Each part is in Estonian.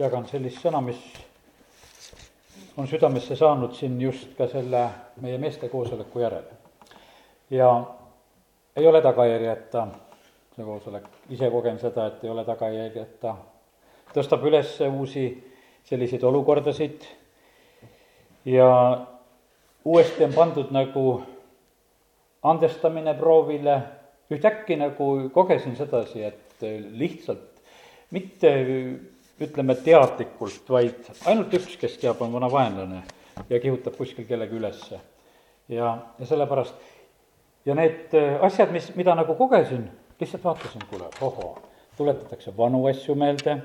jagan sellist sõna, mis on südamesse saanud siin just ka selle meie meeste koosoleku järel. ja ei ole tagajärjeta see koosolek, ise kogen seda, et ei ole tagajärjeta, tõstab üles uusi selliseid olukordasid ja uuesti on pandud nagu andestamine proovile, ühtäkki nagu kogesin sedasi, et lihtsalt mitte ütleme teadlikult, vaid ainult üks, kes teab, on vana vaenlane ja kihutab kuskil kellegi ülesse. ja, ja sellepärast ja need äh, asjad, mis, mida nagu kogesin, lihtsalt vaatasin, kuule, ohoo, tuletatakse vanu asju meelde,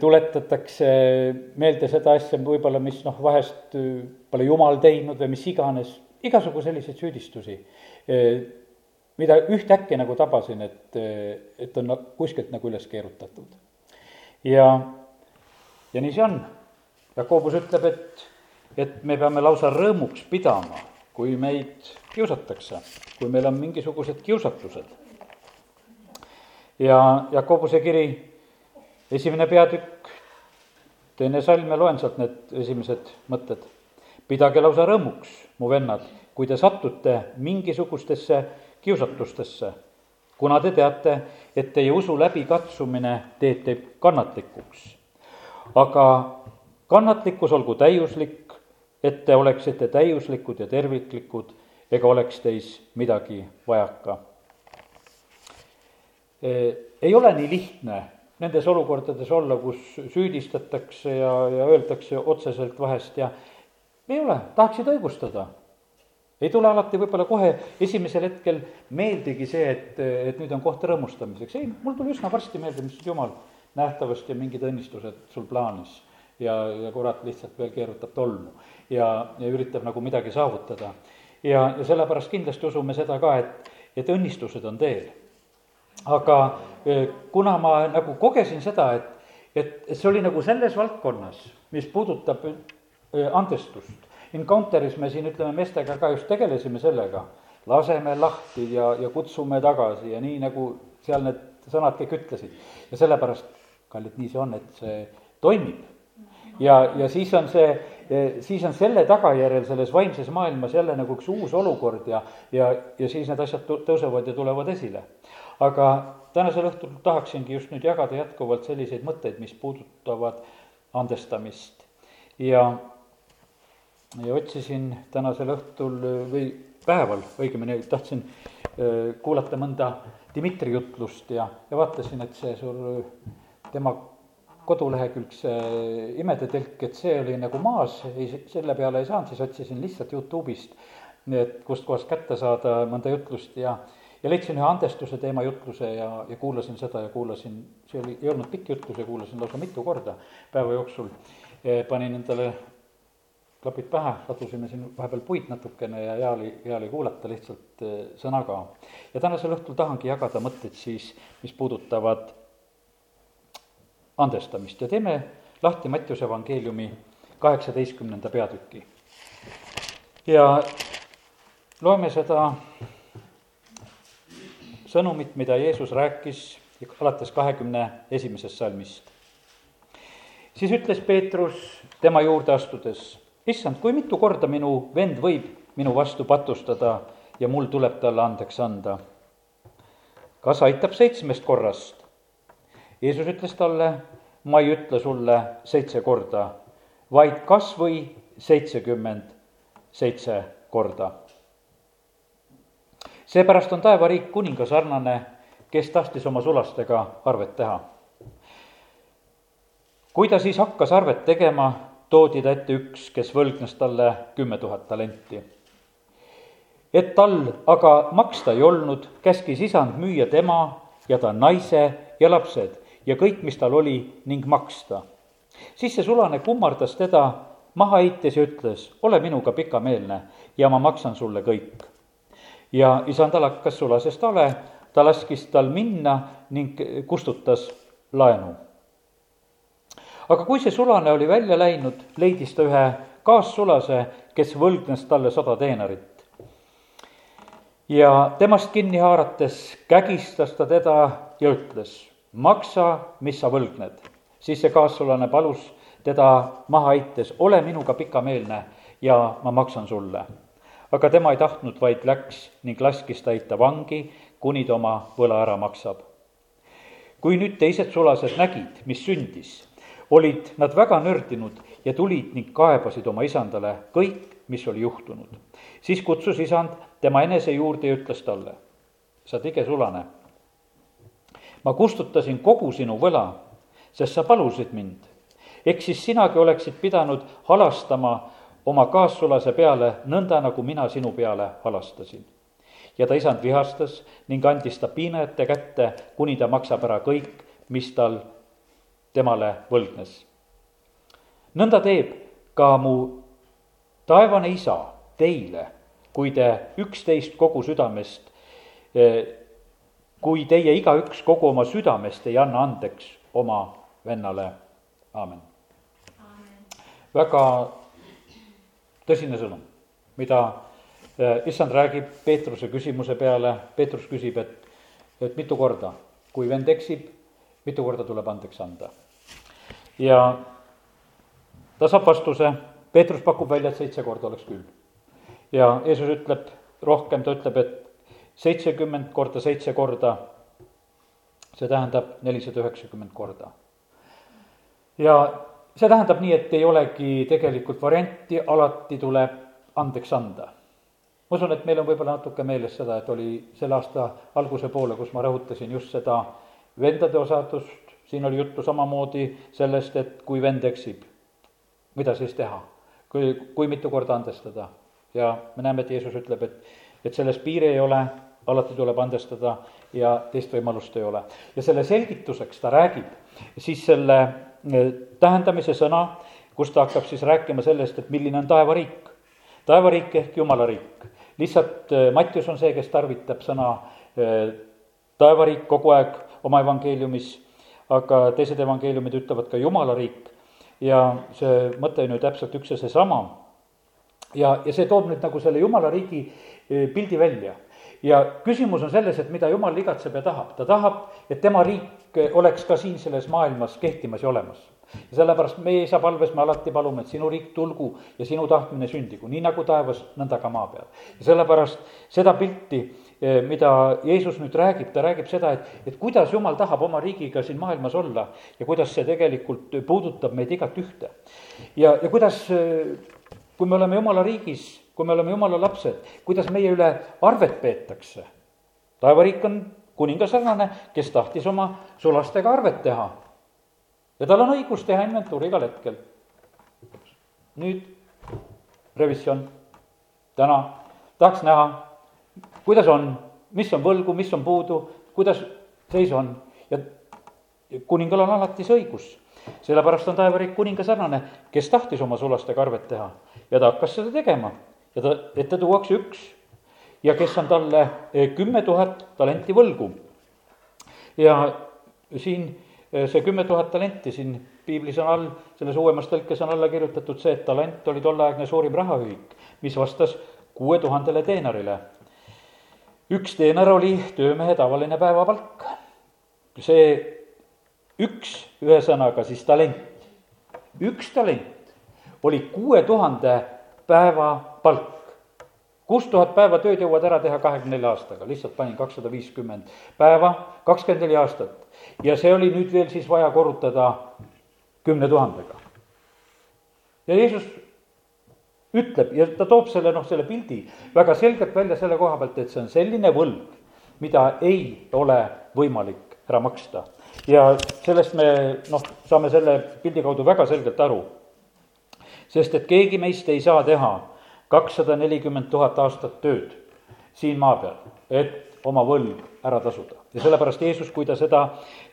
tuletatakse meelde seda asja võib-olla, mis noh, vahest äh, pole jumal teinud või mis iganes, igasugu selliseid süüdistusi, äh, mida ühtäkki nagu tabasin, et, et on kuskilt nagu üles keerutatud ja, ja nii see on. Jakobus ütleb, et, et me peame lausa rõõmuks pidama, kui meid kiusatakse, kui meil on mingisugused kiusatused. ja Jakobuse kiri, esimene peatükk, teine salm ja loen sealt need esimesed mõtted. pidage lausa rõõmuks, mu vennad, kui te satute mingisugustesse kiusatustesse kuna te teate, et teie usu läbikatsumine teeb teid kannatlikuks. aga kannatlikkus olgu täiuslik, et te oleksite täiuslikud ja terviklikud ega oleks teis midagi vajaka. E, ei ole nii lihtne nendes olukordades olla, kus süüdistatakse ja, ja öeldakse otseselt vahest ja ei ole, tahaksid õigustada ei tule alati võib-olla kohe esimesel hetkel meeldigi see, et, et nüüd on koht rõõmustamiseks, ei, mul tuli üsna varsti meelde, mis jumal nähtavasti on mingid õnnistused sul plaanis. ja, ja kurat lihtsalt veel keerutab tolmu ja, ja üritab nagu midagi saavutada. ja, ja sellepärast kindlasti usume seda ka, et, et õnnistused on teel. aga e, kuna ma nagu kogesin seda, et, et, see oli nagu selles valdkonnas, mis puudutab e, andestust, Encounteris me siin, ütleme, meestega ka just tegelesime sellega, laseme lahti ja, ja kutsume tagasi ja nii, nagu seal need sõnad kõik ütlesid. ja sellepärast, kallid, nii see on, et see toimib. ja, ja siis on see, siis on selle tagajärjel selles vaimses maailmas jälle nagu üks uus olukord ja, ja, ja siis need asjad tõusevad ja tulevad esile. aga tänasel õhtul tahaksingi just nüüd jagada jätkuvalt selliseid mõtteid, mis puudutavad andestamist ja ja otsisin tänasel õhtul või päeval, õigemini tahtsin äh, kuulata mõnda Dmitri jutlust ja, ja vaatasin, et see sul, tema kodulehekülg, see imede telk, et see oli nagu maas, ei, selle peale ei saanud, siis otsisin lihtsalt Youtube'ist, et kustkohast kätte saada mõnda jutlust ja ja leidsin ühe andestuse teema jutluse ja, ja kuulasin seda ja kuulasin, see oli, ei olnud pikk jutlus ja kuulasin lausa mitu korda päeva jooksul. panin endale klapid pähe, ladusime siin vahepeal puid natukene ja hea oli, hea oli kuulata lihtsalt eh, sõna ka. ja tänasel õhtul tahangi jagada mõtteid siis, mis puudutavad andestamist ja teeme lahti Mattiuse evangeeliumi kaheksateistkümnenda peatüki. ja loeme seda sõnumit, mida Jeesus rääkis alates kahekümne esimesest salmist. siis ütles Peetrus tema juurde astudes issand, kui mitu korda minu vend võib minu vastu patustada ja mul tuleb talle andeks anda? kas aitab seitsmest korrast? Jeesus ütles talle, ma ei ütle sulle seitse korda, vaid kas või seitsekümmend seitse korda. seepärast on taevariik kuninga sarnane, kes tahtis oma sulastega arvet teha. kui ta siis hakkas arvet tegema, toodi ta ette üks, kes võlgnes talle kümme tuhat talenti. et tal aga maksta ei olnud, käskis isand müüa tema ja ta naise ja lapsed ja kõik, mis tal oli, ning maksta. siis see sulane kummardas teda maha heites ja ütles, ole minuga pikameelne ja ma maksan sulle kõik. ja isandal hakkas sulasest hale, ta laskis tal minna ning kustutas laenu aga kui see sulane oli välja läinud, leidis ta ühe kaassulase, kes võlgnes talle sada teenarit. ja temast kinni haarates kägistas ta teda ja ütles, maksa, mis sa võlgned. siis see kaassolane palus teda maha heites, ole minuga pikameelne ja ma maksan sulle. aga tema ei tahtnud, vaid läks ning laskis ta heita vangi, kuni ta oma võla ära maksab. kui nüüd teised sulased nägid, mis sündis, olid nad väga nördinud ja tulid ning kaebasid oma isandale kõik, mis oli juhtunud. siis kutsus isand tema enese juurde ja ütles talle, sa tige sulane, ma kustutasin kogu sinu võla, sest sa palusid mind. eks siis sinagi oleksid pidanud halastama oma kaassulase peale nõnda, nagu mina sinu peale halastasin. ja ta isand vihastas ning andis ta piinajate kätte, kuni ta maksab ära kõik, mis tal temale võlgnes. nõnda teeb ka mu taevane isa teile, kui te üksteist kogu südamest, kui teie igaüks kogu oma südamest ei anna andeks oma vennale, aamen. väga tõsine sõnum, mida eh, issand räägib Peetruse küsimuse peale, Peetrus küsib, et, et mitu korda, kui vend eksib, mitu korda tuleb andeks anda. ja ta saab vastuse, Peetrus pakub välja, et seitse korda oleks küll. ja Jeesus ütleb rohkem, ta ütleb, et seitsekümmend korda seitse korda, see tähendab nelisada üheksakümmend korda. ja see tähendab nii, et ei olegi tegelikult varianti, alati tuleb andeks anda. ma usun, et meil on võib-olla natuke meeles seda, et oli selle aasta alguse poole, kus ma rõhutasin just seda vendade osadust, siin oli juttu samamoodi sellest, et kui vend eksib, mida siis teha? kui, kui mitu korda andestada? ja me näeme, et Jeesus ütleb, et, et selles piiri ei ole, alati tuleb andestada ja teist võimalust ei ole. ja selle selgituseks ta räägib siis selle tähendamise sõna, kus ta hakkab siis rääkima sellest, et milline on taevariik. taevariik ehk jumala riik. lihtsalt äh, Mattius on see, kes tarvitab sõna äh, taevariik kogu aeg oma evangeeliumis, aga teised evangeeliumid ütlevad ka jumala riik ja see mõte on ju täpselt üks ja seesama. ja, ja see toob nüüd nagu selle jumala riigi äh, pildi välja ja küsimus on selles, et mida jumal igatseb ja tahab, ta tahab, et tema riik oleks ka siin selles maailmas kehtimas ja olemas. ja sellepärast meie isa palves me alati palume, et sinu riik tulgu ja sinu tahtmine sündigu, nii nagu taevas, nõnda ka maa peal. ja sellepärast seda pilti, eh, mida Jeesus nüüd räägib, ta räägib seda, et, et kuidas Jumal tahab oma riigiga siin maailmas olla ja kuidas see tegelikult puudutab meid igat ühte. ja, ja kuidas, eh, kui me oleme Jumala riigis kui me oleme jumala lapsed, kuidas meie üle arvet peetakse. taevariik on kuninga sarnane, kes tahtis oma sulastega arvet teha. ja tal on õigus teha inventuuri igal hetkel. nüüd revisjon, täna tahaks näha, kuidas on, mis on võlgu, mis on puudu, kuidas seis on? Ja kuningal on alati see õigus. Sellepärast on taevariik kuninga sarnane, kes tahtis oma sulastega arvet teha. Ja ta hakkas seda tegema. Ja ta, ette tuuakse üks. Ja kes on talle eh, kümme tuhat talenti võlgu. ja siin eh, see kümme tuhat talenti siin piiblis on all, selles uuemas tõlkes on alla kirjutatud see, et talent oli tolleaegne suurim rahaühik, mis vastas kuue tuhandele teenarile. Üks teenar oli töömehe tavaline päevapalk. see üks, ühesõnaga siis talent, üks talent oli kuue tuhande päevapalk. kuus tuhat päeva tööd jõuad ära teha kahekümne nelja aastaga, lihtsalt panin kakssada viiskümmend päeva, kakskümmend neli aastat. ja see oli nüüd veel siis vaja korrutada kümne tuhandega. ja Jeesus ütleb ja ta toob selle, noh, selle pildi väga selgelt välja selle koha pealt, et see on selline võlg, mida ei ole võimalik ära maksta. ja sellest me, noh, saame selle pildi kaudu väga selgelt aru sest et keegi meist ei saa teha kakssada nelikümmend tuhat aastat tööd siin maa peal, et oma võlg ära tasuda. ja sellepärast Jeesus, kui ta seda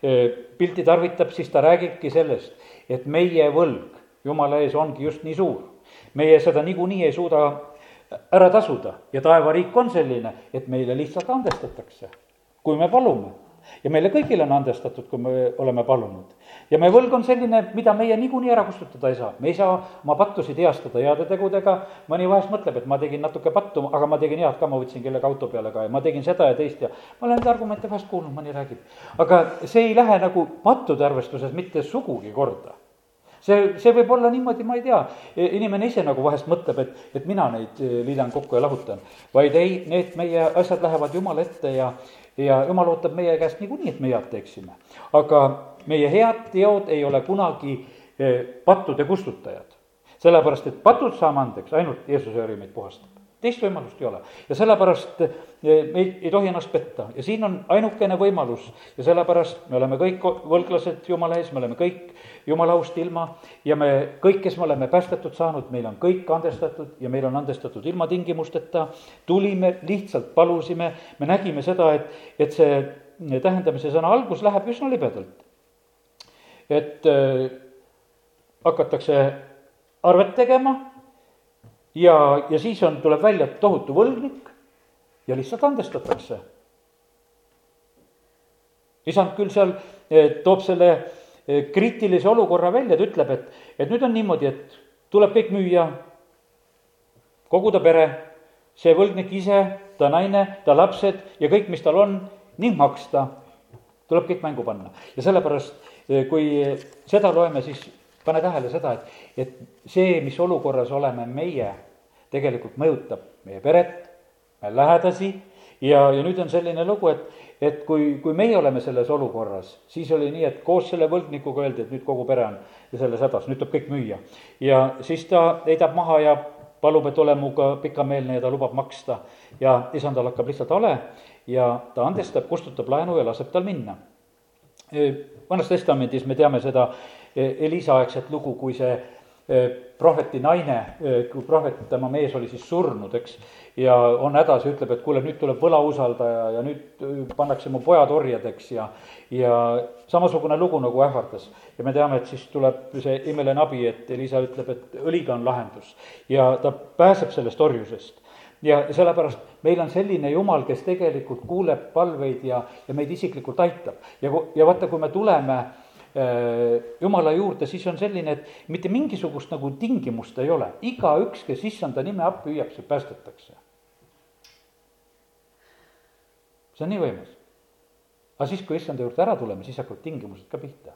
e, pilti tarvitab, siis ta räägibki sellest, et meie võlg Jumala ees ongi just nii suur. Meie seda niikuinii ei suuda ära tasuda ja taevariik on selline, et meile lihtsalt andestatakse, kui me palume ja meile kõigile on andestatud, kui me oleme palunud. ja meie võlg on selline, mida meie niikuinii ära kustutada ei saa, me ei saa oma pattusid heastada heade tegudega, mõni vahest mõtleb, et ma tegin natuke pattu, aga ma tegin head ka, ma võtsin kellegi auto peale ka ja ma tegin seda ja teist ja ma olen neid argumente vahest kuulnud, mõni räägib. aga see ei lähe nagu pattude arvestuses mitte sugugi korda see, see võib olla niimoodi, ma ei tea, inimene ise nagu vahest mõtleb, et, et mina neid eh, liidan kokku ja lahutan. vaid ei, need meie asjad lähevad Jumala ette ja, ja Jumal ootab meie käest niikuinii, et me head teeksime. aga meie head teod ei ole kunagi eh, pattude kustutajad. sellepärast, et patud saame andeks, ainult Jeesuse õri meid puhastab teist võimalust ei ole. ja sellepärast eh, me ei, ei tohi ennast petta ja siin on ainukene võimalus ja sellepärast me oleme kõik võlglased Jumala ees, me oleme kõik Jumala aust ilma ja me kõik, kes me oleme päästetud saanud, meil on kõik andestatud ja meil on andestatud ilma tingimusteta. tulime, lihtsalt palusime, me nägime seda, et, et see tähendamise sõna algus läheb üsna libedalt. et äh, hakatakse arvet tegema ja, ja siis on, tuleb välja tohutu võlgnik ja lihtsalt andestatakse. isand küll seal eh, toob selle eh, kriitilise olukorra välja, ta ütleb, et, et nüüd on niimoodi, et tuleb kõik müüa, kogu ta pere, see võlgnik ise, ta naine, ta lapsed ja kõik, mis tal on, ning maksta. tuleb kõik mängu panna ja sellepärast, eh, kui seda loeme, siis pane tähele seda, et, et see, mis olukorras oleme meie, tegelikult mõjutab meie peret, meie lähedasi ja, ja nüüd on selline lugu, et, et kui, kui meie oleme selles olukorras, siis oli nii, et koos selle võlgnikuga öeldi, et nüüd kogu pere on selles hädas, nüüd tuleb kõik müüa. ja siis ta heidab maha ja palub, et ole minuga pikameelne ja ta lubab maksta. ja isandal hakkab lihtsalt hale ja ta andestab, kustutab laenu ja laseb tal minna. vanas testamendis me teame seda Elisa aegset lugu, kui see prohveti naine, kui prohvet, tema mees oli siis surnud, eks, ja on hädas ja ütleb, et kuule, nüüd tuleb võlausaldaja ja nüüd pannakse mu pojad orjadeks ja, ja samasugune lugu nagu ähvardas. ja me teame, et siis tuleb see imeline abi, et Elisa ütleb, et õliga on lahendus ja ta pääseb sellest orjusest ja sellepärast meil on selline jumal, kes tegelikult kuuleb palveid ja, ja meid isiklikult aitab. ja, ja vaata, kui me tuleme Äh, jumala juurde, siis on selline, et mitte mingisugust nagu tingimust ei ole, igaüks, kes issanda nime appi hüüab, see päästetakse. see on nii võimas. aga siis, kui issanda juurde ära tuleme, siis hakkavad tingimused ka pihta.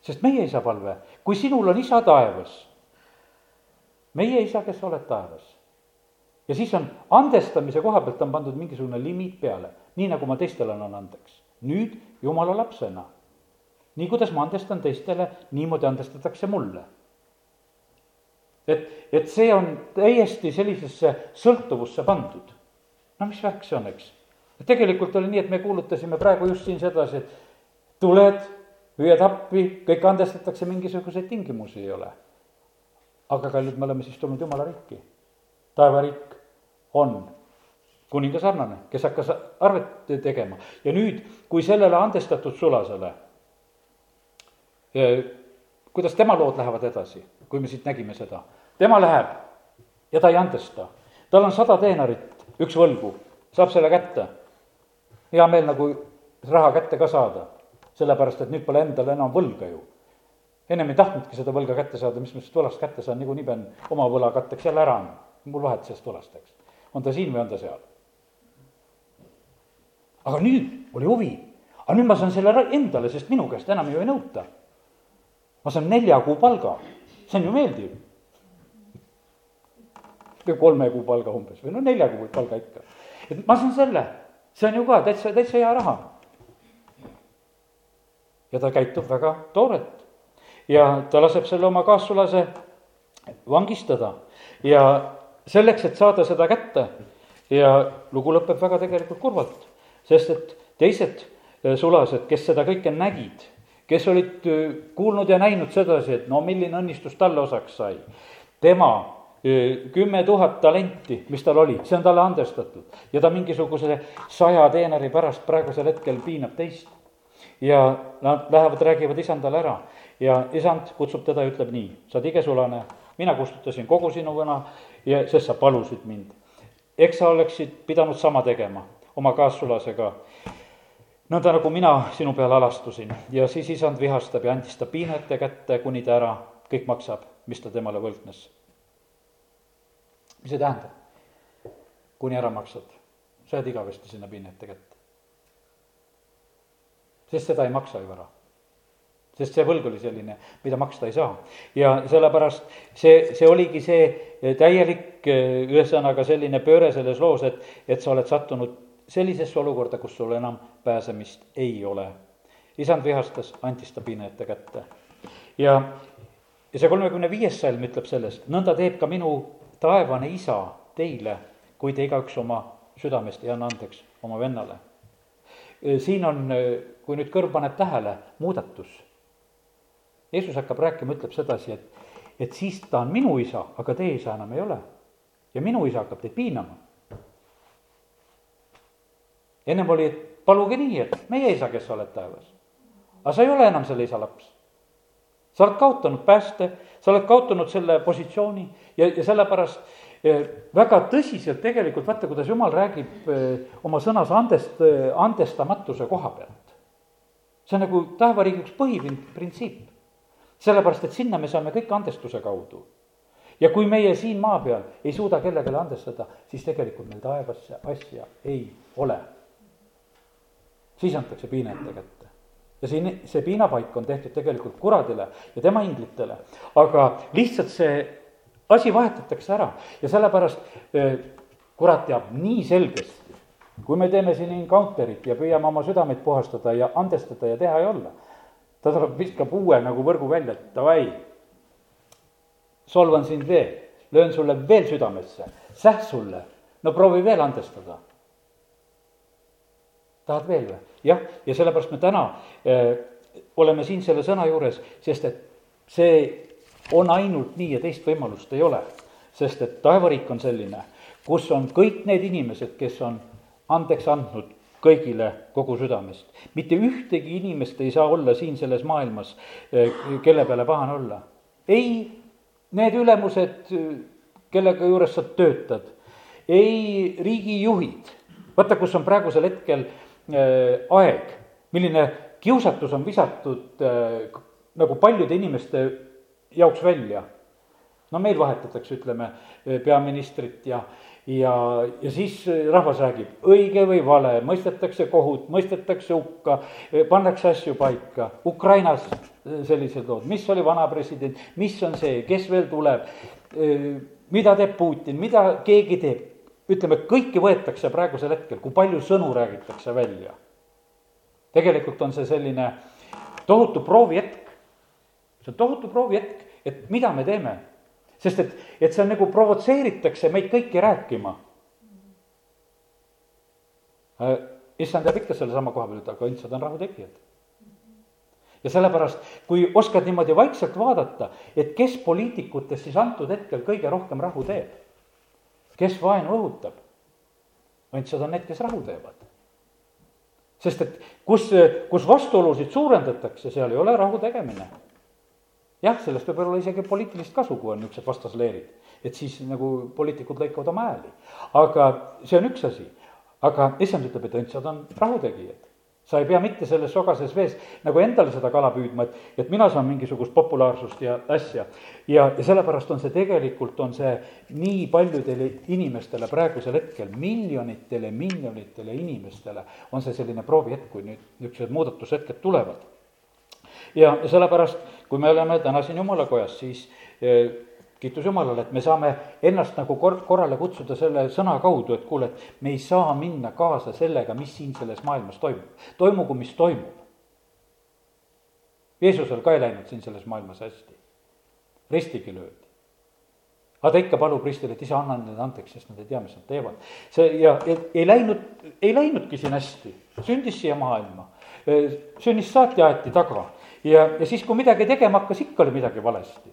sest meie isa palve, kui sinul on isa taevas, meie isa, kes sa oled taevas ja siis on andestamise koha pealt on pandud mingisugune limiit peale, nii nagu ma teistele annan andeks. nüüd jumala lapsena nii kuidas ma andestan teistele, niimoodi andestatakse mulle. et, et see on täiesti sellisesse sõltuvusse pandud. no mis värk see on, eks? tegelikult oli nii, et me kuulutasime praegu just siin sedasi, et tuled, hüüad appi, kõik andestatakse, mingisuguseid tingimusi ei ole. aga kallid, me oleme siis tulnud jumala riiki. taevariik on kuninga sarnane, kes hakkas arvet tegema ja nüüd, kui sellele andestatud sulasele kuidas tema lood lähevad edasi, kui me siit nägime seda. tema läheb ja ta ei andesta. tal on sada teenarit, üks võlgu, saab selle kätte. hea meel nagu raha kätte ka saada, sellepärast et nüüd pole endal enam võlga ju. ennem ei tahtnudki seda võlga kätte saada, mis ma sellest võlast kätte saan, niikuinii pean oma võla katteks jälle ära andma. mul vahet sellest võlast, eks. on ta siin või on ta seal. aga nüüd oli huvi, aga nüüd ma saan selle endale, sest minu käest enam ju ei nõuta ma saan nelja kuu palga, see on ju meeldiv. kolme kuu palga umbes või no nelja kuu palga ikka. et ma saan selle, see on ju ka täitsa, täitsa hea raha. ja ta käitub väga toorelt ja ta laseb selle oma kaassulase vangistada ja selleks, et saada seda kätte ja lugu lõpeb väga tegelikult kurvalt, sest et teised sulased, kes seda kõike nägid kes olid äh, kuulnud ja näinud sedasi, et no milline õnnistus talle osaks sai. tema äh, kümme tuhat talenti, mis tal oli, see on talle andestatud ja ta mingisuguse saja teeneri pärast praegusel hetkel piinab teist. ja nad lähevad, räägivad isandale ära ja isand kutsub teda ja ütleb nii, sa oled higesulane, mina kustutasin kogu sinu võna ja, sest sa palusid mind. eks sa oleksid pidanud sama tegema oma kaassulasega nõnda nagu mina sinu peale alastusin ja siis isand vihastab ja andis ta piinete kätte, kuni ta ära kõik maksab, mis ta temale võlgnes. mis see tähendab? kuni ära maksad, sa jääd igavesti sinna piinete kätte. sest seda ei maksa ju ära sest see võlg oli selline, mida maksta ei saa. ja sellepärast see, see oligi see täielik, ühesõnaga selline pööre selles loos, et, et sa oled sattunud sellisesse olukorda, kus sul enam pääsemist ei ole. isand vihastas, andis ta piinete kätte. ja, ja see kolmekümne viies salm ütleb sellest, nõnda teeb ka minu taevane isa teile, kui te igaüks oma südamest ei anna andeks oma vennale. siin on, kui nüüd kõrv paneb tähele, muudatus Jeesus hakkab rääkima, ütleb sedasi, et, et siis ta on minu isa, aga teie isa enam ei ole. ja minu isa hakkab teid piinama. Ennem oli, et paluge nii, et meie isa, kes sa oled taevas. aga sa ei ole enam selle isa laps. sa oled kaotanud pääste, sa oled kaotanud selle positsiooni ja, ja sellepärast eh, väga tõsiselt tegelikult, vaata, kuidas jumal räägib eh, oma sõnas andest, andestamatuse koha pealt. see on nagu taevariigi üks põhiprintsiip sellepärast, et sinna me saame kõik andestuse kaudu. ja kui meie siin maa peal ei suuda kellelegi andestada, siis tegelikult meil taevasse asja ei ole. Siis antakse piina ette kätte. ja siin see piinapaik on tehtud tegelikult kuradile ja tema inglitele, aga lihtsalt see asi vahetatakse ära ja sellepärast eh, kurat teab nii selgesti, kui me teeme siin encounter'it ja püüame oma südameid puhastada ja andestada ja teha ja olla ta tuleb, viskab uue nagu võrgu välja, et davai, solvan sind veel, löön sulle veel südamesse, sähh sulle, no proovi veel andestada. Tahad veel või? jah, ja sellepärast me täna äh, oleme siin selle sõna juures, sest et see on ainult nii ja teist võimalust ei ole. sest et taevariik on selline, kus on kõik need inimesed, kes on andeks andnud kõigile kogu südamest. mitte ühtegi inimest ei saa olla siin selles maailmas, eh, kelle peale pahane olla. ei need ülemused, kellega juures sa töötad, ei riigijuhid, vaata, kus on praegusel hetkel äh, aeg, milline kiusatus on visatud äh, nagu paljude inimeste jaoks välja. no meil vahetatakse, ütleme, peaministrit ja äh, ja, ja siis rahvas räägib õige või vale, mõistetakse kohut, mõistetakse hukka, pannakse asju paika. Ukrainas sellised lood, mis oli vana president, mis on see, kes veel tuleb, mida teeb Putin, mida keegi teeb. Ütleme, kõiki võetakse praegusel hetkel, kui palju sõnu räägitakse välja. tegelikult on see selline tohutu proovihetk. see on tohutu proovihetk, et mida me teeme sest et, et seal nagu provotseeritakse meid kõiki rääkima. Äh, issand jääb ikka sellesama koha peale, et aga õndsad on rahutegijad. ja sellepärast, kui oskad niimoodi vaikselt vaadata, et kes poliitikutest siis antud hetkel kõige rohkem rahu teeb, kes vaenu õhutab, õndsad on need, kes rahu teevad sest et kus, kus vastuolusid suurendatakse, seal ei ole rahu tegemine jah, sellest võib olla isegi poliitilist kasu, kui on niisugused vastasleerid. et siis nagu poliitikud lõikavad oma hääli. aga see on üks asi. aga issand ütleb, et õndsad on rahutegijad. Sa ei pea mitte selles sogases vees nagu endale seda kala püüdma, et, et mina saan mingisugust populaarsust ja asja. ja, ja sellepärast on see tegelikult, on see nii paljudele inimestele praegusel hetkel, miljonitele, miljonitele inimestele on see selline proovihetk, kui nüüd niisugused muudatushetked tulevad ja sellepärast, kui me oleme täna siin jumala kojas, siis eh, kiitus Jumalale, et me saame ennast nagu kor-, korrale kutsuda selle sõna kaudu, et kuule, et me ei saa minna kaasa sellega, mis siin selles maailmas toimub. toimugu, mis toimub. Jeesusel ka ei läinud siin selles maailmas hästi. ristigi löödi. aga ta ikka palub ristile, et isa, anna neile andeks, sest nad ei tea, mis nad teevad. see ja ei, ei läinud, ei läinudki siin hästi, sündis siia maailma, sünnist saati aeti taga ja, ja siis, kui midagi tegema hakkas, ikka oli midagi valesti.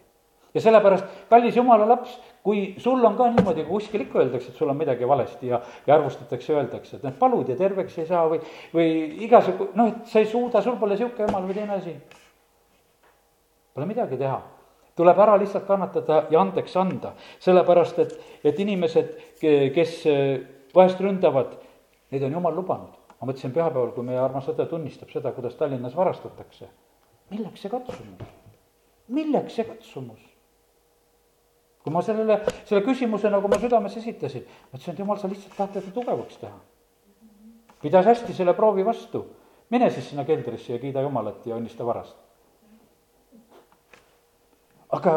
Ja sellepärast, kallis jumala laps, kui sul on ka niimoodi, kui kuskil ikka öeldakse, et sul on midagi valesti ja, ja arvustatakse, öeldakse, et noh, palud ja terveks ei saa või, või igasugu, noh, et sa ei suuda, sul pole sihuke jumal või teine asi. Pole midagi teha tuleb ära lihtsalt kannatada ja andeks anda, sellepärast et, et inimesed, kes vahest ründavad, neid on jumal lubanud. ma mõtlesin pühapäeval, kui meie armas õde tunnistab seda, kuidas Tallinnas varastatakse. milleks see katsumus? milleks see katsumus? Kui ma sellele, selle küsimuse nagu ma südames esitasin, ma ütlesin, et jumal, sa lihtsalt tahad teda tugevaks teha. pidas hästi selle proovi vastu, mine siis sinna keldrisse ja kiida Jumalat ja õnnista varast. aga,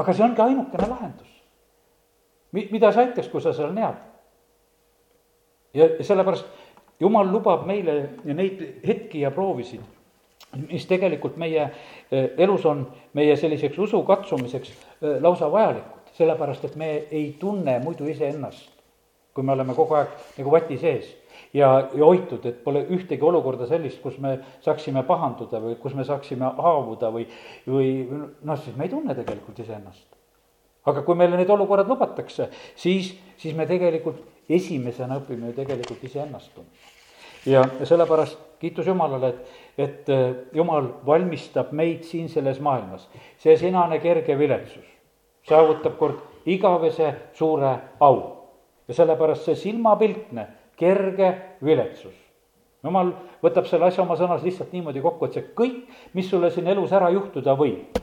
aga see ongi ainukene lahendus. Mi-, mida see aitaks, kui sa seal ja, ja sellepärast Jumal lubab meile neid hetki ja proovisid mis tegelikult meie eh, elus on meie selliseks usu katsumiseks eh, lausa vajalikud, sellepärast et me ei tunne muidu iseennast, kui me oleme kogu aeg nagu vati sees ja, ja hoitud, et pole ühtegi olukorda sellist, kus me saaksime pahanduda või kus me saaksime haavuda või, või noh, siis me ei tunne tegelikult iseennast. aga kui meile need olukorrad lubatakse, siis, siis me tegelikult esimesena õpime ju tegelikult iseennast tundma. ja sellepärast kiitus Jumalale, et, et äh, Jumal valmistab meid siin selles maailmas. see sinane kerge viletsus saavutab kord igavese suure au. ja sellepärast see silmapiltne kerge viletsus. Jumal võtab selle asja oma sõnas lihtsalt niimoodi kokku, et see kõik, mis sulle siin elus ära juhtuda võib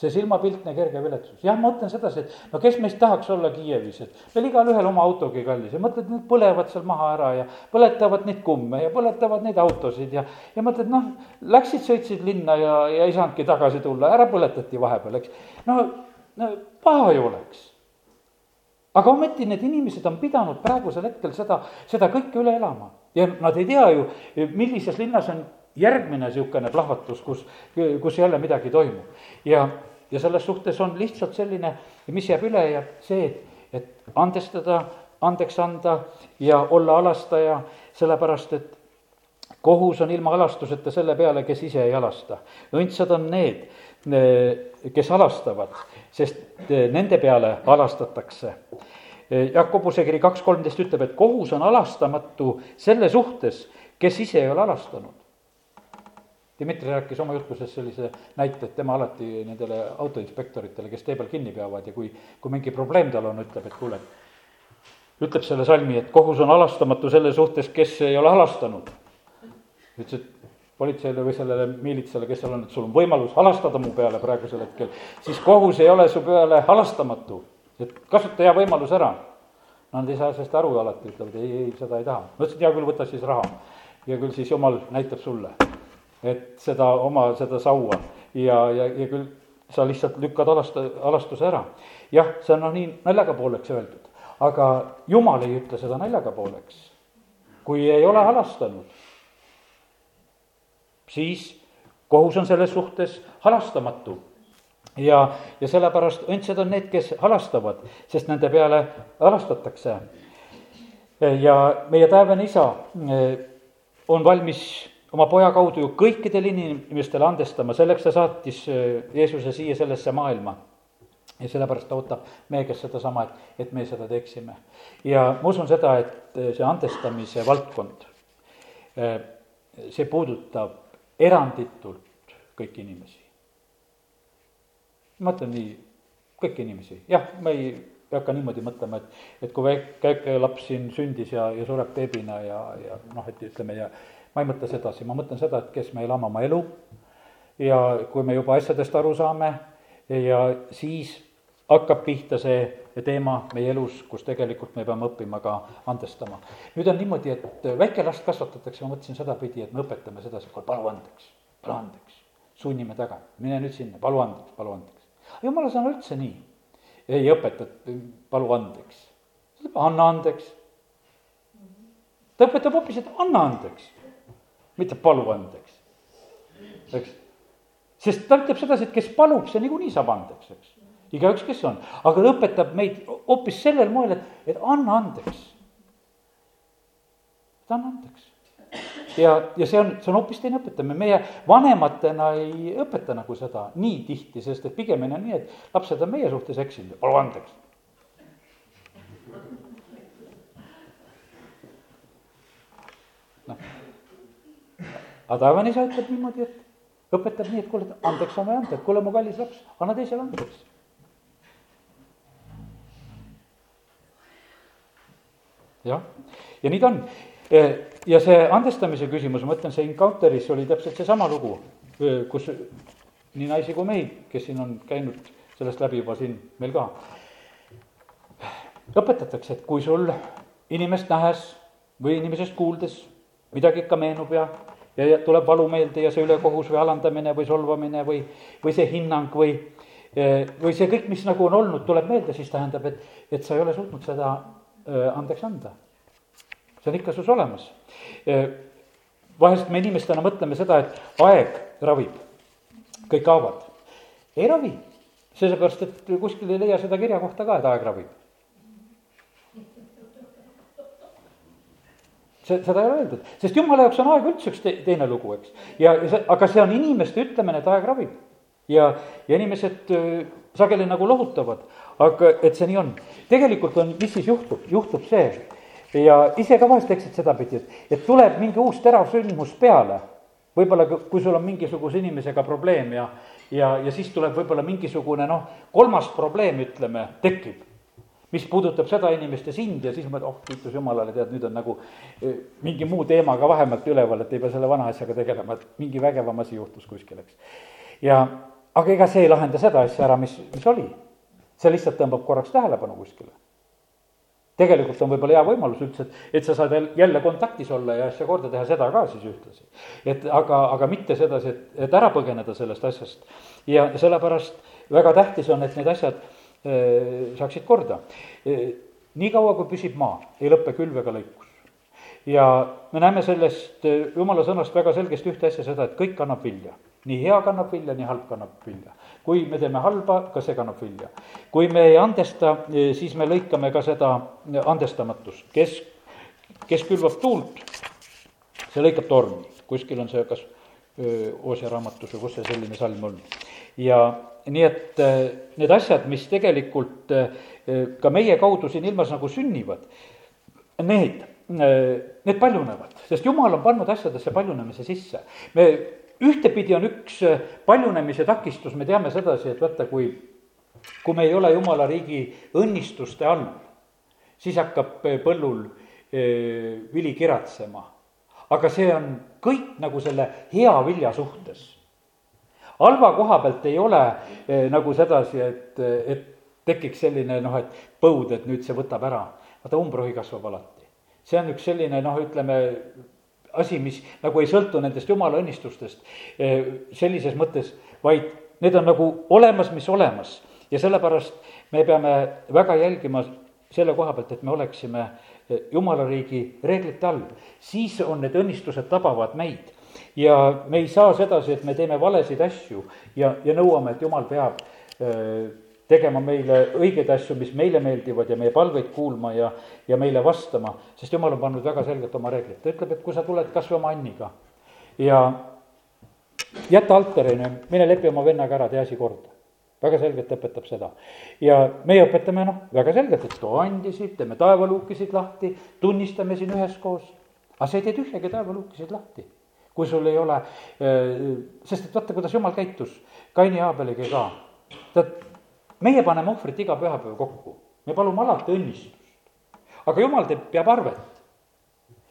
see silmapiltne kerge viletsus, jah, ma mõtlen sedasi, et no kes meist tahaks olla Kiievis, et meil igalühel oma autogi kallis ja mõtled, need põlevad seal maha ära ja põletavad neid kumme ja põletavad neid autosid ja, ja mõtled, noh, läksid, sõitsid linna ja, ja ei saanudki tagasi tulla, ära põletati vahepeal, eks. no, no paha ju oleks. aga ometi need inimesed on pidanud praegusel hetkel seda, seda kõike üle elama ja nad ei tea ju, millises linnas on järgmine niisugune plahvatus, kus, kus jälle midagi toimub. ja, ja selles suhtes on lihtsalt selline, mis jääb üle, jääb see, et, et andestada, andeks anda ja olla alastaja, sellepärast et kohus on ilma alastuseta selle peale, kes ise ei alasta. õndsad on need, kes alastavad, sest nende peale alastatakse. Jakobuse kiri kaks kolmteist ütleb, et kohus on alastamatu selle suhtes, kes ise ei ole alastanud. Dmitri rääkis oma jutluses sellise näite, et tema alati nendele autoinspektoritele, kes tee peal kinni peavad ja kui, kui mingi probleem tal on, ütleb, et kuule, ütleb selle salmi, et kohus on halastamatu selle suhtes, kes ei ole halastanud. ütles, et politseile või sellele miilitsale, kes seal on, et sul on võimalus halastada mu peale praegusel hetkel, siis kohus ei ole su peale halastamatu, et kasuta hea võimalus ära. Nad ei saa sellest aru alati, ütlevad ei, ei, seda ei taha. ma ütlesin, hea küll, võta siis raha ja küll siis jumal näitab sulle et seda oma, seda saua ja, ja, ja küll sa lihtsalt lükkad alast-, alastuse ära. jah, see on noh, nii naljaga pooleks öeldud, aga jumal ei ütle seda naljaga pooleks. kui ei ole halastanud, siis kohus on selles suhtes halastamatu ja, ja sellepärast õndsad on need, kes halastavad, sest nende peale halastatakse. ja meie taevane isa eh, on valmis oma poja kaudu ju kõikidele inimestele andestama, selleks ta saatis äh, Jeesuse siia sellesse maailma. ja sellepärast ta ootab meie käest sedasama, et, et me seda teeksime. ja ma usun seda, et äh, see andestamise valdkond, äh, see puudutab eranditult kõiki inimesi. ma ütlen nii, kõiki inimesi, jah, ma ei ei hakka niimoodi mõtlema, et, et kui väike laps siin sündis ja, ja sureb beebina ja, ja noh, et ütleme ja ma ei mõtle sedasi, ma mõtlen seda, et kes me elame oma elu ja kui me juba asjadest aru saame ja siis hakkab pihta see teema meie elus, kus tegelikult me peame õppima ka andestama. nüüd on niimoodi, et väike last kasvatatakse, ma mõtlesin sedapidi, et me õpetame sedasi, kuule palu andeks, palu andeks, sunnime taga, mine nüüd sinna, palu andeks, palu andeks. jumala sõna üldse nii ei õpeta, et palu andeks, anna andeks. ta õpetab hoopis, et anna andeks mitte palu andeks, eks. sest ta ütleb sedasi, et kes palub, see niikuinii saab andeks, eks. igaüks, kes on, aga ta õpetab meid hoopis sellel moel, et, et anna andeks. et anna andeks ja, ja see on, see on hoopis teine õpetamine, meie vanematena ei õpeta nagu seda nii tihti, sest et pigemini on nii, et lapsed on meie suhtes eksinud, palu andeks. Aga taevane isa ütleb niimoodi, et õpetab nii, et kuule, andeks on vaja anda, et kuule, mu kallis laps, anna teisele andeks. jah, ja nii ta on. ja see andestamise küsimus, ma ütlen, see Encounteris oli täpselt seesama lugu, kus nii naisi kui mehi, kes siin on käinud sellest läbi juba siin meil ka. õpetatakse, et kui sul inimest nähes või inimesest kuuldes midagi ikka meenub ja, ja tuleb valu meelde ja see ülekohus või alandamine või solvamine või, või see hinnang või, või see kõik, mis nagu on olnud, tuleb meelde, siis tähendab, et, et sa ei ole suutnud seda andeks anda. see on ikka sus olemas. vahest me inimestena mõtleme seda, et aeg ravib kõik haavad. ei ravi, sellepärast et kuskil ei leia seda kirjakohta ka, et aeg ravib. See, seda ei ole öeldud, sest jumala jaoks on aeg üldse üks te, teine lugu, eks. ja see, aga see on inimeste ütlemine, et aeg ravib. ja, ja inimesed sageli nagu lohutavad, aga et see nii on. tegelikult on, mis siis juhtub, juhtub see ja ise ka vahest eksid sedapidi, et, et tuleb mingi uus terav sündmus peale võib-olla kui sul on mingisuguse inimesega probleem ja, ja, ja siis tuleb võib-olla mingisugune noh, kolmas probleem, ütleme, tekib mis puudutab seda inimest ja sind ja siis mõtled, oh kiitus jumalale, tead, nüüd on nagu eh, mingi muu teema ka vahemalt üleval, et ei pea selle vana asjaga tegelema, et mingi vägevam asi juhtus kuskil, eks. ja, aga ega see ei lahenda seda asja ära, mis, mis oli. see lihtsalt tõmbab korraks tähelepanu kuskile tegelikult on võib-olla hea võimalus üldse, et, et sa saad jälle kontaktis olla ja asja korda teha, seda ka siis ühtlasi. et aga, aga mitte sedasi, et, et ära põgeneda sellest asjast. ja sellepärast väga tähtis on, et need asjad saaksid korda e,. niikaua, kui püsib maa, ei lõpe külv ega lõikus. ja me näeme sellest jumala sõnast väga selgesti ühte asja, seda, et kõik annab vilja. nii hea kannab vilja, nii halb kannab vilja kui me teeme halba, ka see kannab vilja. kui me ei andesta, siis me lõikame ka seda andestamatust, kes, kes külvab tuult, see lõikab tormi, kuskil on see kas Oosja raamatus või kus see selline salm on. ja nii et eh, need asjad, mis tegelikult eh, ka meie kaudu siin ilmas nagu sünnivad, need, need paljunevad, sest jumal on pannud asjadesse paljunemise sisse. me ühtepidi on üks äh, paljunemise takistus, me teame sedasi, et vaata, kui, kui me ei ole jumala riigi õnnistuste all, siis hakkab äh, põllul äh, vili kiratsema. aga see on kõik nagu selle hea vilja suhtes. Halva koha pealt ei ole nagu sedasi, et, et tekiks selline noh, et põud, et nüüd see võtab ära. vaata, umbrohi kasvab alati. see on üks selline noh, ütleme asi, mis nagu ei sõltu nendest jumala õnnistustest eh, sellises mõttes, vaid need on nagu olemas, mis olemas. ja sellepärast me peame väga jälgima selle koha pealt, et me oleksime eh, jumala riigi reeglite all. siis on need õnnistused tabavad meid. Ja me ei saa sedasi, et me teeme valesid asju ja, ja nõuame, et jumal peab öö, tegema meile õigeid asju, mis meile meeldivad ja meie palveid kuulma ja, ja meile vastama, sest jumal on pannud väga selgelt oma reeglid, ta ütleb, et kui sa tuled kas või oma Anniga ja jäta altarini, mine lepi oma vennaga ära, tee asi korda. väga selgelt õpetab seda. ja meie õpetame noh, väga selgelt, et too andisid, teeme taevaluukisid lahti, tunnistame siin üheskoos, aga sa ei tee tühjagi taevaluukisid lahti kui sul ei ole, sest et vaata, kuidas jumal käitus Kaini ja Aabeliga ka. ta meie paneme ohvrit iga pühapäev kokku, me palume alati õnnistust. aga jumal teeb, peab arvet.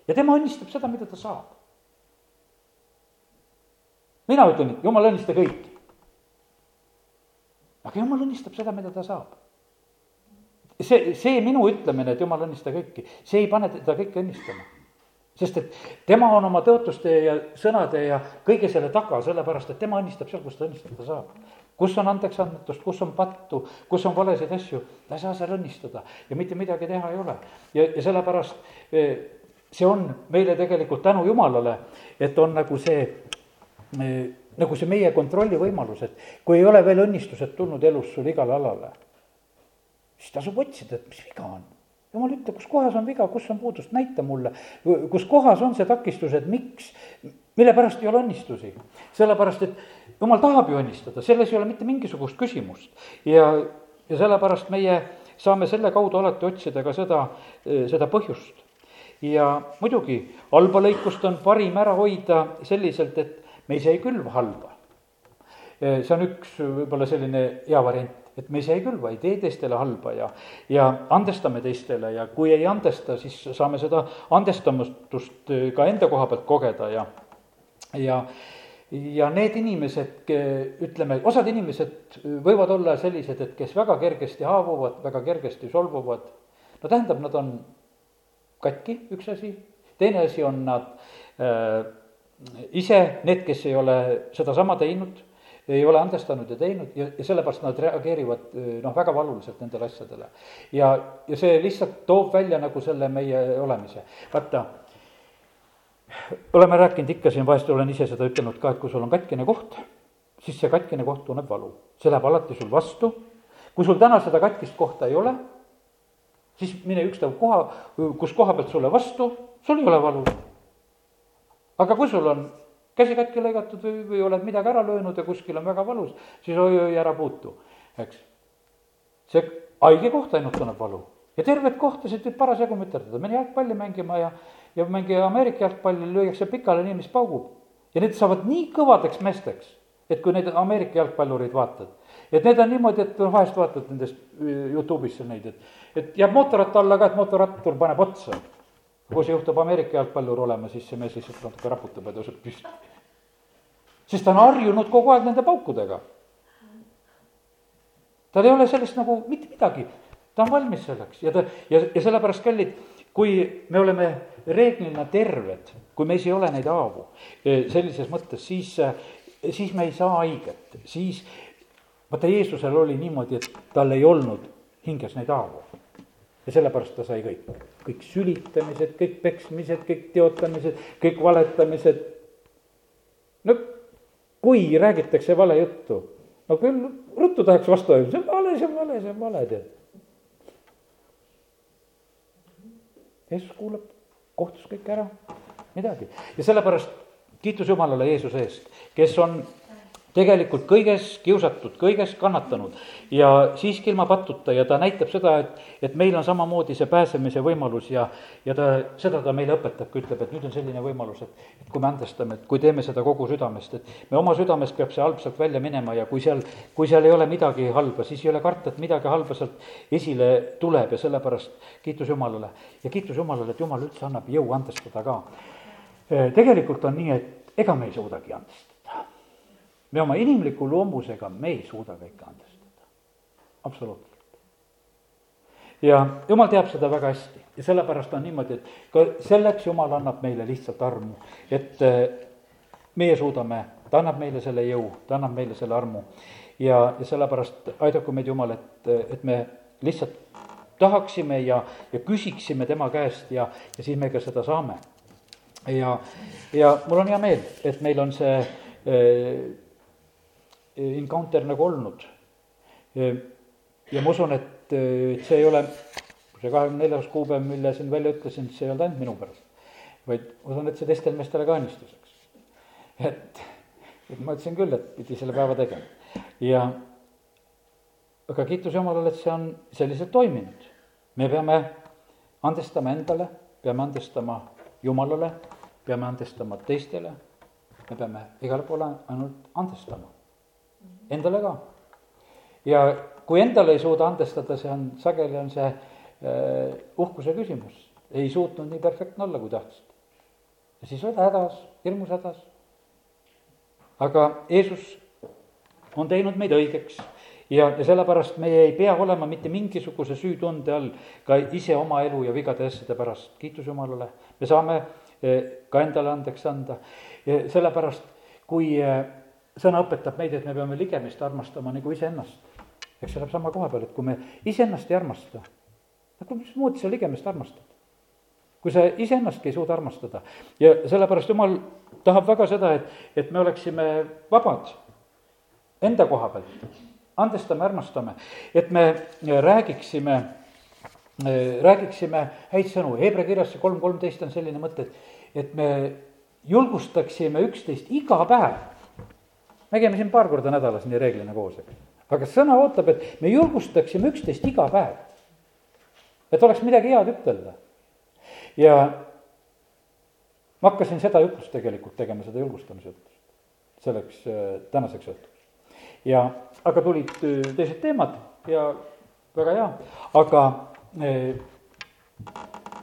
ja tema õnnistab seda, mida ta saab. mina ütlen, et jumal õnnista kõiki. aga jumal õnnistab seda, mida ta saab. see, see minu ütlemine, et jumal õnnista kõiki, see ei pane teda kõike õnnistama sest et tema on oma tõotuste ja sõnade ja kõige selle taga, sellepärast et tema õnnistab seal, kus ta õnnistada saab kus on andeksandmatust, kus on pattu, kus on valesid asju, ta ei saa seal õnnistada ja mitte midagi teha ei ole. ja, ja sellepärast eh, see on meile tegelikult tänu Jumalale, et on nagu see, eh, nagu see meie kontrolli võimalus, et kui ei ole veel õnnistused tulnud elus sul igale alale, siis tasub otsida, et mis viga on jumal ütleb, kus kohas on viga, kus on puudust, näita mulle, kus kohas on see takistus, et miks, mille pärast ei ole õnnistusi. sellepärast, et jumal tahab ju õnnistada, selles ei ole mitte mingisugust küsimust. ja, ja sellepärast meie saame selle kaudu alati otsida ka seda, seda põhjust. ja muidugi, halba lõikust on parim ära hoida selliselt, et me ise ei külva halba. see on üks võib-olla selline hea variant et me ise ei külva, ei tee teistele halba ja, ja andestame teistele ja kui ei andesta, siis saame seda andestamatust ka enda koha pealt kogeda ja, ja ja need inimesed, ütleme, osad inimesed võivad olla sellised, et kes väga kergesti haavuvad, väga kergesti solvuvad, no tähendab, nad on katki, üks asi, teine asi on nad äh, ise, need, kes ei ole sedasama teinud, ei ole andestanud ja teinud ja, ja sellepärast nad reageerivad noh, väga valuliselt nendele asjadele. ja, ja see lihtsalt toob välja nagu selle meie olemise, vaata oleme rääkinud ikka siin, vahest olen ise seda ütelnud ka, et kui sul on katkine koht, siis see katkine koht tunneb valu. see läheb alati sul vastu, kui sul täna seda katkist kohta ei ole, siis mine ükstav koha, kus koha pealt sulle vastu, sul ei ole valu. aga kui sul on käsi katki lõigatud või, või oled midagi ära löönud ja kuskil on väga valus, siis oi-oi, ära puutu, eks. see haige koht ainult tunneb valu ja tervet kohtasid võib parasjagu müterdada, mine jalgpalli mängima ja ja mingi Ameerika jalgpalli lüüakse pikali nii, mis paugub. ja need saavad nii kõvadeks meesteks, et kui neid Ameerika jalgpallureid vaatad, et need on niimoodi, et noh, vahest vaatad nendest äh, Youtube'is seal neid, et, et jääb mootorratta alla ka, et mootorrattur paneb otsa. Kui see juhtub Ameerika jalgpallur olema, siis see mees lihtsalt natuke raputab ja tõuseb püsti. sest ta on harjunud kogu aeg nende paukudega. tal ei ole sellest nagu mitte midagi, ta on valmis selleks ja ta, ja, ja sellepärast, kallid, kui me oleme reeglina terved, kui meis ei ole neid haavu eh, sellises mõttes, siis, eh, siis me ei saa haiget, siis vaata, Jeesusel oli niimoodi, et tal ei olnud hinges neid haavu. ja sellepärast ta sai kõik, kõik sülitamised, kõik peksmised, kõik teotamised, kõik valetamised. no kui räägitakse vale juttu, no küll ruttu tahaks vastu öelda, see on vale, see on vale, see on vale, tead. Jeesus kuulab kohtus kõik ära, midagi. ja sellepärast kiitus Jumalale Jeesuse eest, kes on tegelikult kõiges kiusatud, kõiges kannatanud ja siiski ilma pattuta ja ta näitab seda, et, et meil on samamoodi see pääsemise võimalus ja, ja ta, seda ta meile õpetabki, ütleb, et nüüd on selline võimalus, et, et kui me andestame, et kui teeme seda kogu südamest, et me oma südamest peab see halb sealt välja minema ja kui seal, kui seal ei ole midagi halba, siis ei ole karta, et midagi halba sealt esile tuleb ja sellepärast kiitus Jumalale. ja kiitus Jumalale, et Jumal üldse annab jõu andestada ka. tegelikult on nii, et ega me ei suudagi andestada me oma inimliku loomusega, me ei suuda kõike andestada, absoluutselt. ja jumal teab seda väga hästi ja sellepärast on niimoodi, et ka selleks jumal annab meile lihtsalt armu, et eh, meie suudame, ta annab meile selle jõu, ta annab meile selle armu. ja, ja sellepärast aidaku meid Jumal, et, et me lihtsalt tahaksime ja, ja küsiksime tema käest ja, ja siis me ka seda saame. ja, ja mul on hea meel, et meil on see äh, encounter nagu olnud. ja ma usun, et, et see ei ole, see kahekümne neljas kuupäev, mille siin välja ütlesin, see ei olnud ainult minu pärast. vaid ma usun, et see teistele meestele ka õnnistuseks. et, et ma ütlesin küll, et pidi selle päeva tegema ja aga kiitus Jumalale, et see on selliselt toiminud. me peame andestama endale, peame andestama Jumalale, peame andestama teistele, me peame igale poole ainult andestama endale ka. ja kui endale ei suuda andestada, see on, sageli on see äh, uhkuse küsimus. ei suutnud nii perfektne olla, kui tahtsid. ja siis oled hädas, hirmus hädas. aga Jeesus on teinud meid õigeks ja, ja sellepärast meie ei pea olema mitte mingisuguse süütunde all ka ise oma elu ja vigade asjade pärast, kiitus Jumalale. me saame eh, ka endale andeks anda, sellepärast kui eh, sõna õpetab meid, et me peame ligemist armastama nagu iseennast. eks see läheb sama koha peal, et kui me iseennast ei armasta, no mismoodi sa ligemist armastad? kui sa iseennastki ei suuda armastada ja sellepärast jumal tahab väga seda, et, et me oleksime vabad enda koha pealt, andestame, armastame, et me räägiksime, räägiksime häid sõnu, Hebra kirjas see kolm kolmteist on selline mõte, et, et me julgustaksime üksteist iga päev me käime siin paar korda nädalas nii reeglina koos, eks. aga sõna ootab, et me julgustaksime üksteist iga päev. et oleks midagi head ütelda. ja ma hakkasin seda jutlust tegelikult tegema, seda julgustamise jutlust, selleks äh, tänaseks õhtuks. ja, aga tulid äh, teised teemad ja väga hea, aga eh,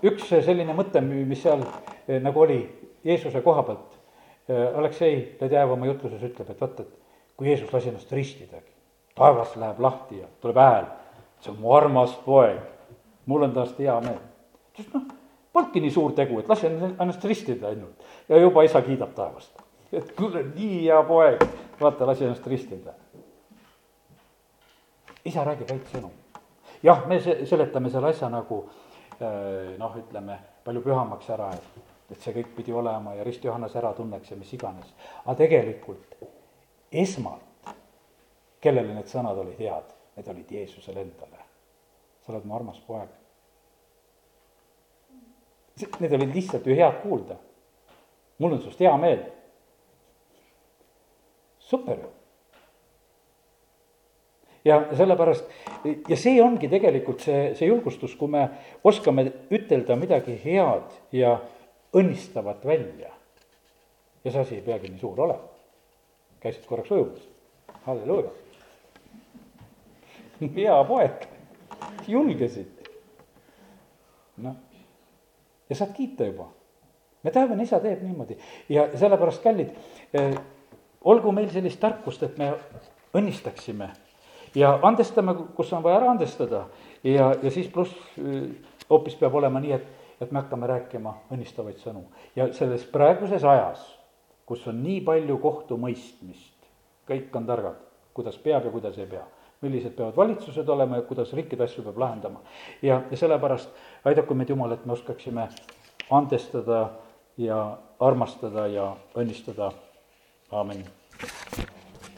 üks selline mõte, mis seal nagu oli Jeesuse koha pealt, Aleksei Ledev oma jutluses ütleb, et vaata, et kui Jeesus lasi ennast ristidagi, taevas läheb lahti ja tuleb hääl, see on mu armas poeg, mul on tast hea meel. sest noh, polnudki nii suur tegu, et lase ennast ristida ainult ja juba isa kiidab taevast. et kuule, nii hea poeg, vaata, lasi ennast ristida. isa räägib häid sõnu. jah, me seletame selle asja nagu äh, noh, ütleme palju pühamaks ära, et, et see kõik pidi olema ja Rist Johannes ära tunneks ja mis iganes. aga tegelikult esmalt, kellele need sõnad olid head, need olid Jeesusele endale. sa oled mu armas poeg. Need olid lihtsalt ju head kuulda. mul on sinust hea meel. super ju. ja sellepärast, ja see ongi tegelikult see, see julgustus, kui me oskame ütelda midagi head ja õnnistavat välja. ja see asi ei peagi nii suur olema käisid korraks ujumas, halleluuja. hea poeg, julgesid. noh, ja saad kiita juba. me taevane isa teeb niimoodi ja sellepärast, kallid eh,, olgu meil sellist tarkust, et me õnnistaksime ja andestame, kus on vaja ära andestada ja, ja siis pluss eh, hoopis peab olema nii, et, et me hakkame rääkima õnnistavaid sõnu ja selles praeguses ajas kus on nii palju kohtumõistmist, kõik on targad, kuidas peab ja kuidas ei pea. millised peavad valitsused olema ja kuidas riikide asju peab lahendama. ja, ja sellepärast aidaku meid Jumal, et me oskaksime andestada ja armastada ja õnnistada, aamen